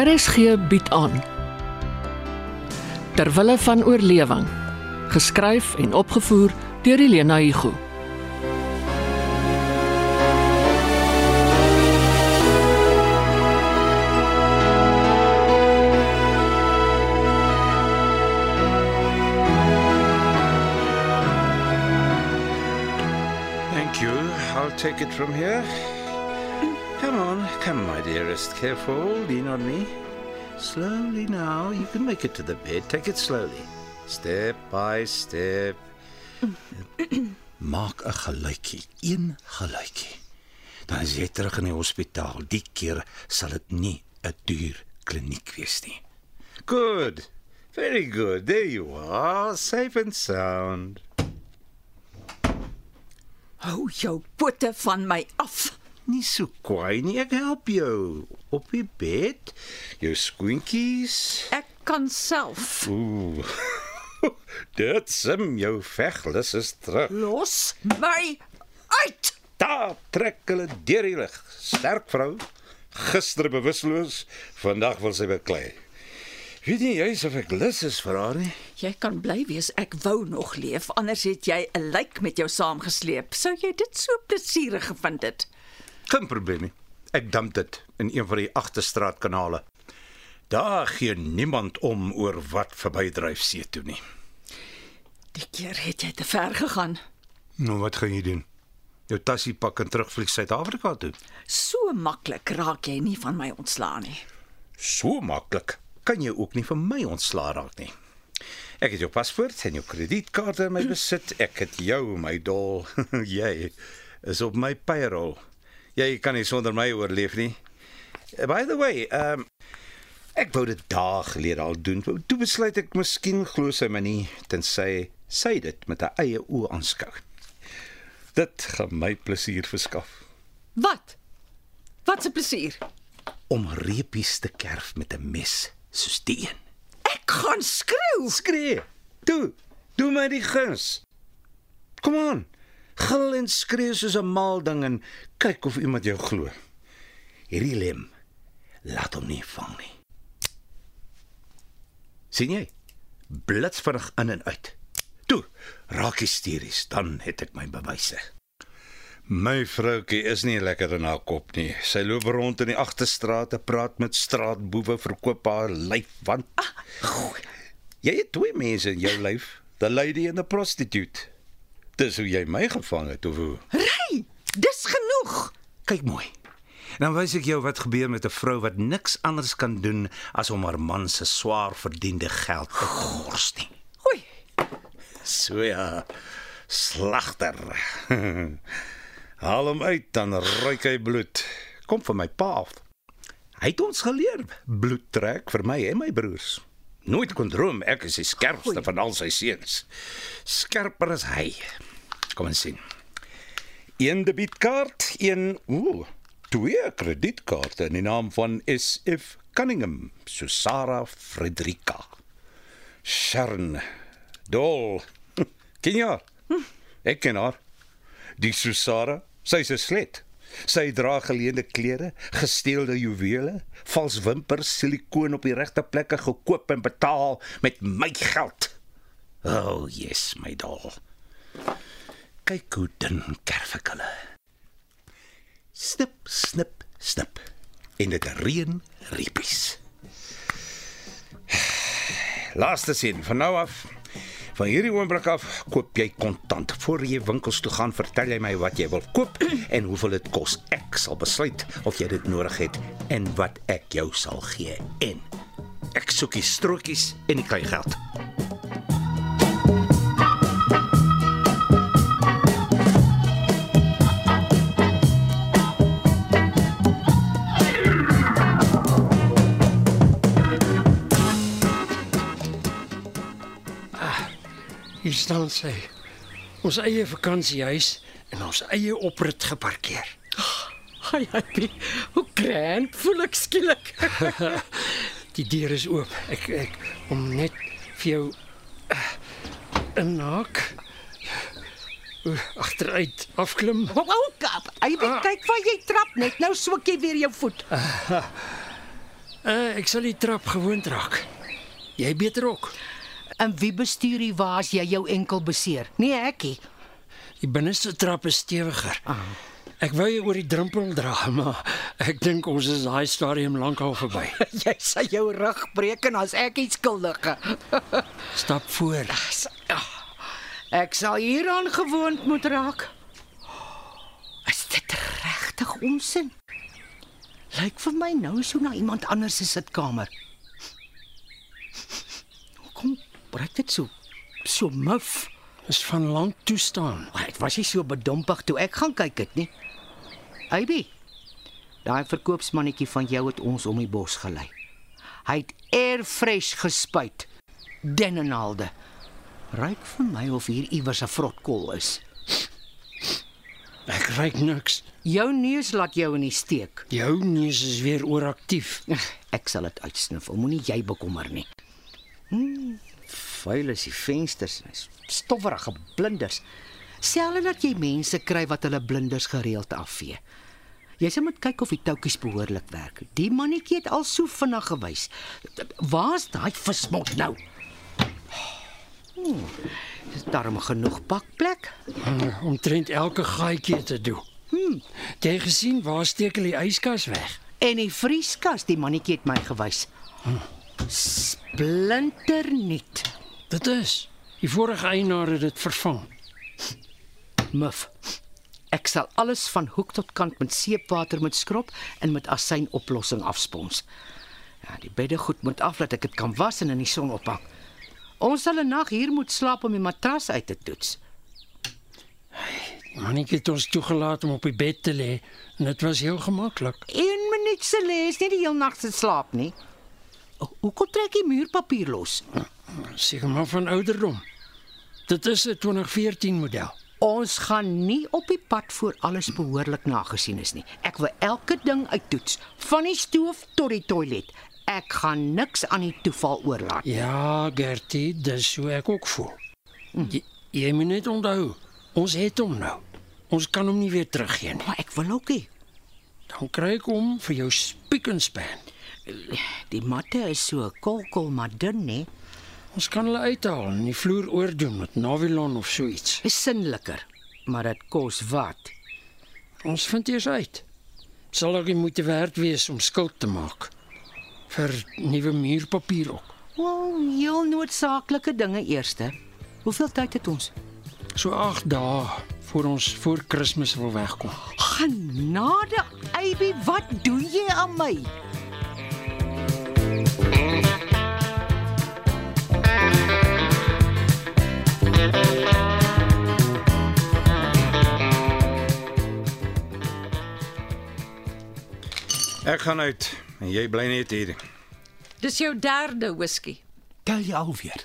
RSG bied aan Terwille van oorlewing geskryf en opgevoer deur Elena Igu Thank you. I'll take it from here. Come on, come, my dearest. Careful, lean on me. Slowly now. You can make it to the bed. Take it slowly. Step by step. Maak 'n geluitjie, een geluitjie. Dan is jy terug in die hospitaal. Die keer sal dit nie 'n duur kliniek wees nie. Good. Very good. There you are, safe and sound. Hou jou pote van my af. Nie so kwaai nie, ek help jou. Op die bed, jou skoentjies. Ek kan self. Ooh. Dit sim jou veglus is terug. Los my uit. Daar trek hulle deur die lig. Sterk vrou. Gister bewusteloos, vandag wil sy beklei. Weet nie jy of ek lus is vir haar nie? Jy kan bly wees ek wou nog leef, anders het jy 'n lijk met jou saamgesleep. Sou jy dit so plesierig gevind het? Geen probleem nie. Ek dump dit in een van die agterstraatkanale. Daar gee niemand om oor wat verbydryf see toe nie. Die keer het jy te ver gegaan. Nou wat gaan jy doen? Jou tassie pak en terugvlieg Suid-Afrika toe. So maklik raak jy nie van my ontslaan nie. So maklik kan jy ook nie van my ontslaa raak nie. Ek het jou paspoort en jou kredietkaarte in my besit. Ek het jou, my dol. jy is op my payroll. Jy kan nie sonder my oorleef nie. By the way, um ek wou dit dae gelede al doen. Toe besluit ek miskien glo sy my nie tensy sy dit met haar eie oë aanskou. Dit gaan my plesier verskaf Wat? Wat 'n plesier. om reepies te kerf met 'n mes soos die een. Ek gaan skreeu. Skree. Toe, doen my die guns. Kom aan. Gil en skree soos 'n mal ding en kyk of iemand jou glo. Hierdie lem laat hom nie vang nie. sien jy? Blitsvinnig in en uit. Toe, raak hysteries, dan het ek my bewyse. My vroutjie is nie lekker in haar kop nie. Sy loop rond in die agterstrate, praat met straatboewe, verkoop haar lyf want Jy het twee mense in jou lyf, the lady and the prostitute. Dis hoe jy my gevang het of hoe? Ry, dis genoeg. Kyk mooi. Dan wys ek jou wat gebeur met 'n vrou wat niks anders kan doen as om haar man se swaar verdiende geld te mors nie. Oei, So ja, slagter. Haal hom uit dan ruik hy bloed. Kom van my pa af. Hy het ons geleer bloed trek vir my en my broers. Nooit kon droom ek is die skerpste Goeie. van al sy seuns. Skerper as hy. Kom ons sien. Een debietkaart, een ooh, twee kredietkaarte in die naam van SF Cunningham, Susara Frederika. Sharon Dol. Ken jy haar? Ek ken haar. Die Susara, sy's 'n slet. Sy dra geleende klere, gesteelde juwele, vals wimpers, silikoon op die regte plekke gekoop en betaal met my geld. Oh, yes, my dol. Kyk hoe dun kerf ek hulle. Snip, snip, snip. En dit reën riepies. Laaste sin van nou af. Van hierdie oomblik af koop jy kontant. Voor jy winkels toe gaan, vertel jy my wat jy wil koop en hoeveel dit kos. Ek sal besluit of jy dit nodig het en wat ek jou sal gee. En ek soek die strootjies en die kry staan sy. Ons eie vakansiehuis en ons eie oprit geparkeer. Ai, happy. Hoe grand voel ek skielik. Die deur is oop. Ek ek om net vir jou uh, inhaak. Oeh, Agteruit afklim. Hou kap. Hy weet kyk waar jy trap net nou swik jy weer jou voet. Uh, ek sal die trap gewoond raak. Jy beter ook. En wie bestuur die wa as jy jou enkel beseer? Nee, ekkie. Die binneste trap is stewiger. Ah. Ek wou jy oor die drempel dra, maar ek dink ons is daai stadium lankal verby. jy sê jou rug breek en as ek iets skuldige. Stap voor. Ek sal hieraan gewoond moet raak. Is dit regtig onsin? Lyk vir my nou so na iemand anders se sitkamer. Breek dit so so muf? Is van lank toe staan. Dit was nie so bedompig toe ek gaan kyk dit nie. Aibi. Daai verkoopsmannetjie van jou het ons om die bos gelei. Hy het airfresh gespuit. Dennenalde. Ryk vir my of hier iewers 'n vrotkol is. Ek ryk niks. Jou neus laat jou in die steek. Jou neus is weer ooraktief. Ek sal dit uitsniffel. Moenie jy bekommer nie. Hmm, vuil is die vensters, is stowwerige blinders. Selfs dat jy mense kry wat hulle blinders gereeld afvee. Jy sê moet kyk of die toutjies behoorlik werk. Die mannetjie het al so vinnig gewys. Waar's daai vismot nou? Hmm, dis darm genoeg bakplek. Uh, Omtrent elke gaatjie te doen. Hm. Het Jy gesien waar steek hulle die yskas weg? En die vrieskas, die mannetjie het my gewys. Splinternuut. Dit is. Die vorige eienaar het dit vervang. Muff. Ek sal alles van hoek tot kant met seepwater moet skrob en met asyn oplossing afspons. Ja, die bedde goed moet af dat ek dit kan was en in die son ophang. Ons sal 'n nag hier moet slaap om die matras uit te toets. Mannetjie het ons toegelaat om op die bed te lê en dit was heel gemaklik. 1 minuut se lees, nie die heel nag se slaap nie. Hoekom trek jy muurpapier los? Seker maar van ouderdom. Dit is 'n 2014 model. Ons gaan nie op die pad voor alles behoorlik nagesien is nie. Ek wil elke ding uittoets, van die stoof tot die toilet. Ek gaan niks aan die toeval oorlaat. Ja, Gertie, dis hoe ek ook voel. Jy, jy moet net onthou, ons het hom nou. Ons kan hom nie weer teruggee nie. Maar ek wil ook nie. Dan kry ek hom vir jou spiek en span. Die matte is so kolkol maar dun, hè. Ons kan hulle uithaal en die vloer oordoen met Navilon of so iets. Is sinliker, maar dit kos wat? Ons vind eers uit. Sal ook moeite werd wees om skuld te maak vir nuwe muurpapier ook. Wel, heel noodsaaklike dinge eerste. Hoeveel tyd het ons? So 8 dae voor ons voor Kersfees wil wegkom. Genade, Abby, wat doen jy aan my? Ek gaan uit en jy bly net hier. Dis jou derde whisky. Tel jy alweer?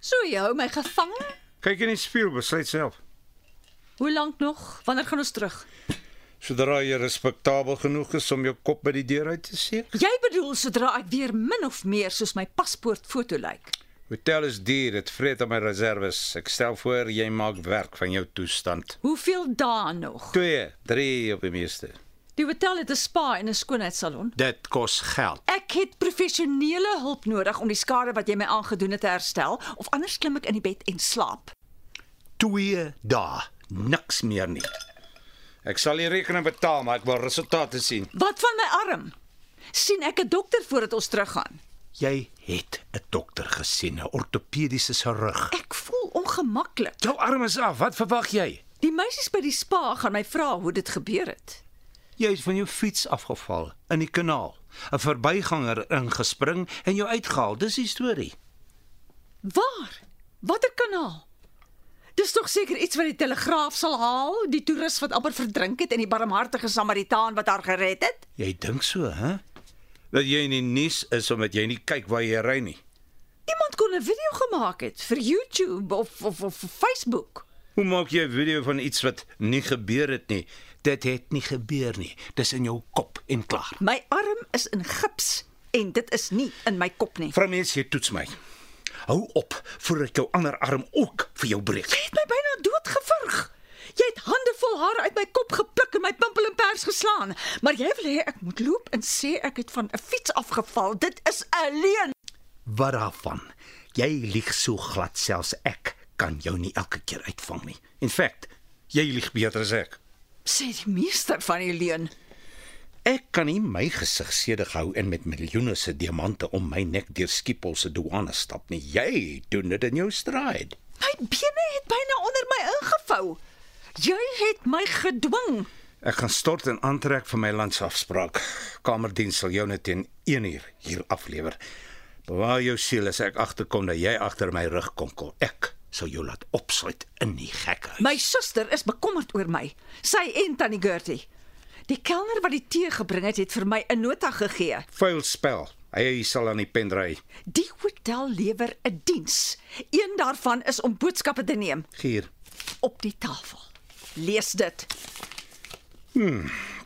So jy hou my gevange? Kyk in die spieël, besluit self. Hoe lank nog? Wanneer gaan ons terug? Sodra jy respektabel genoeg is om jou kop by die deur uit te steek. Jy bedoel sodra ek weer min of meer soos my paspoortfoto lyk. Hotel is duur, dit vreet op my reserves. Ek stel voor jy maak werk van jou toestand. Hoeveel dae nog? 2, 3 op die meeste. Die hotel het 'n spa en 'n skoonheidssalon. Dit kos geld. Ek het professionele hulp nodig om die skade wat jy my aangedoen het te herstel, of anders klim ek in die bed en slaap. 2 dae, niks meer nie. Ek sal die rekening betaal, maar ek wil resultate sien. Wat van my arm? sien ek 'n dokter voordat ons teruggaan? Jy het 'n dokter gesien, 'n ortopediese chirurg. Ek voel ongemaklik. Jou arm is af. Wat verwag jy? Die meisies by die spa gaan my vra hoe dit gebeur het. Jy het van jou fiets afgeval in die kanaal. 'n Verbyganger ingespring en jou uitgehaal. Dis die storie. Waar? Watter kanaal? Dis tog seker iets wat die telegraaf sal haal, die toerist wat amper verdrink het en die barmhartige Samaritaan wat haar gered het? Jy dink so, hè? Dat jy in die nuus is omdat jy nie kyk waar jy ry nie. Iemand kon 'n video gemaak het vir YouTube of of, of Facebook. Hoe maak jy 'n video van iets wat nie gebeur het nie? Dit het nie gebeur nie. Dis in jou kop en klaar. My arm is in gips en dit is nie in my kop nie. Vrou mens, jy toets my. Hou op voordat jou ander arm ook vir jou breek. Jy het my byna doodgevurg. Jy het hande vol hare uit my kop gepluk en my pimpel en pers geslaan. Maar jy wil hê ek moet loop en sê ek het van 'n fiets afgeval. Dit is 'n leuen. Wat daarvan? Jy lieg so glad selfs ek kan jou nie elke keer uitvang nie. In feite, jy lieg beter as ek. Sê die meester van die leuen. Ek kan nie my gesig sedig hou en met miljoene se diamante om my nek deur Schiphol se douane stap nie. Jy doen dit in jou stride. My bene het byna onder my ingevou. Jy het my gedwing. Ek gaan stort en aantrek vir my landsafspraak. Kamerdiens sal jou net teen 1 uur hier aflewer. Bewaar jou siel as ek agterkom dat jy agter my rug konkel. Ek sal jou laat opsluit in die gekhuis. My suster is bekommerd oor my. Sy en Tannie Gertie. Die kelner wat die tee gebring het, het vir my 'n nota gegee. Vuil spel. Hy sal aan die pen ry. Die hotel lewer 'n diens. Een daarvan is om boodskappe te neem Gier. op die tafel. Lees dit.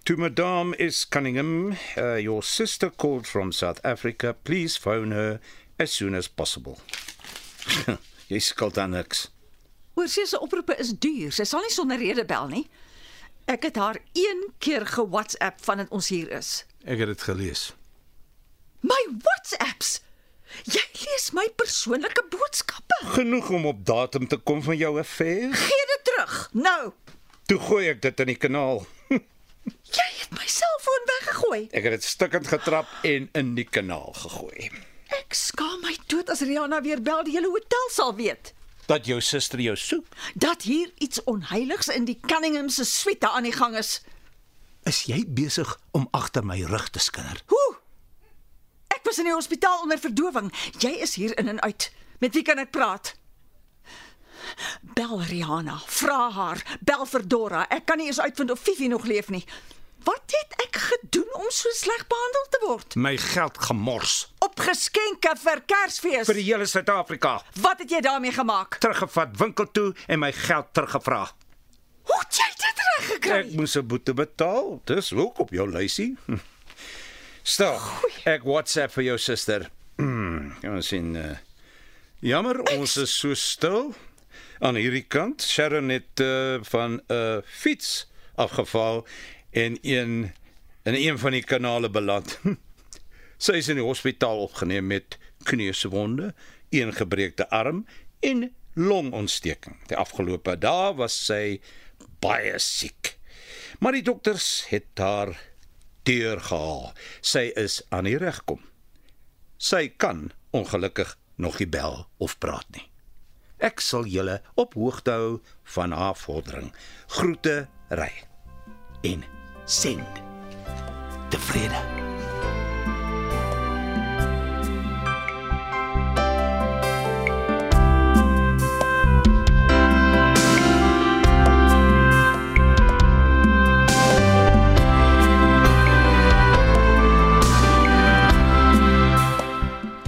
To Madame is Cunningham, uh, your sister called from South Africa. Please phone her as soon as possible. jy skuld aan niks. Oorsee se oproepe is duur. Sy sal nie sonder rede bel nie. Ek het haar een keer ge-WhatsApp vandat ons hier is. Ek het dit gelees. My WhatsApps. Jy lees my persoonlike boodskappe. Genoeg om op datum te kom van jou affair. Gee dit terug. Nou. Toe gooi ek dit in die kanaal. Jy het my selfoon weggegooi. Ek het dit stukkend getrap en in die kanaal gegooi. Ek skaam my dood as Rihanna weer bel die hele hotel sal weet Dat jou suster jou soek. dat hier iets onheiligs in die Cunningham se suite aan die gang is. Is jy besig om agter my rug te skinder? Hoe? Ek was in die hospitaal onder verdowing. Jy is hier in en uit. Met wie kan ek praat? Bel Rihanna, vra haar, bel vir Dora. Ek kan nie eens uitvind of Fifi nog leef nie. Wat het ek gedoen om so sleg behandel te word? My geld gemors Op geskenke vir Kersfees. vir die hele Suid-Afrika. Wat het jy daarmee gemaak? Teruggevat winkel toe en my geld teruggevra. Hoe het jy dit reg gekry? Ek moes 'n boete betaal. Dis ook op jou lysie. Hm. Stel, ek WhatsApp vir jou suster. Hmm, Kan ons sien. Uh, jammer, ons is so stil. Aan hierdie kant, Sharon het uh, van 'n uh, fiets afgeval en een in een van die kanale beland. Sy is in die hospitaal opgeneem met kneuswonde, een gebreekte arm en longontsteking. Die afgelope dae was sy baie siek. Maar die dokters het haar deurgehaal. Sy is aan die regkom. Sy kan ongelukkig nog nie bel of praat nie. Ek sal julle op hoogte hou van haar vordering. Groete ry. En send. Tevrede.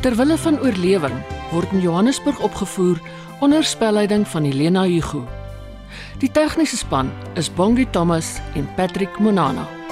Terwille van oorlewing word in Johannesburg opgevoer onder spelleiding van Helena Hugo. Die tegniese span is Bongie Thomas en Patrick Monana.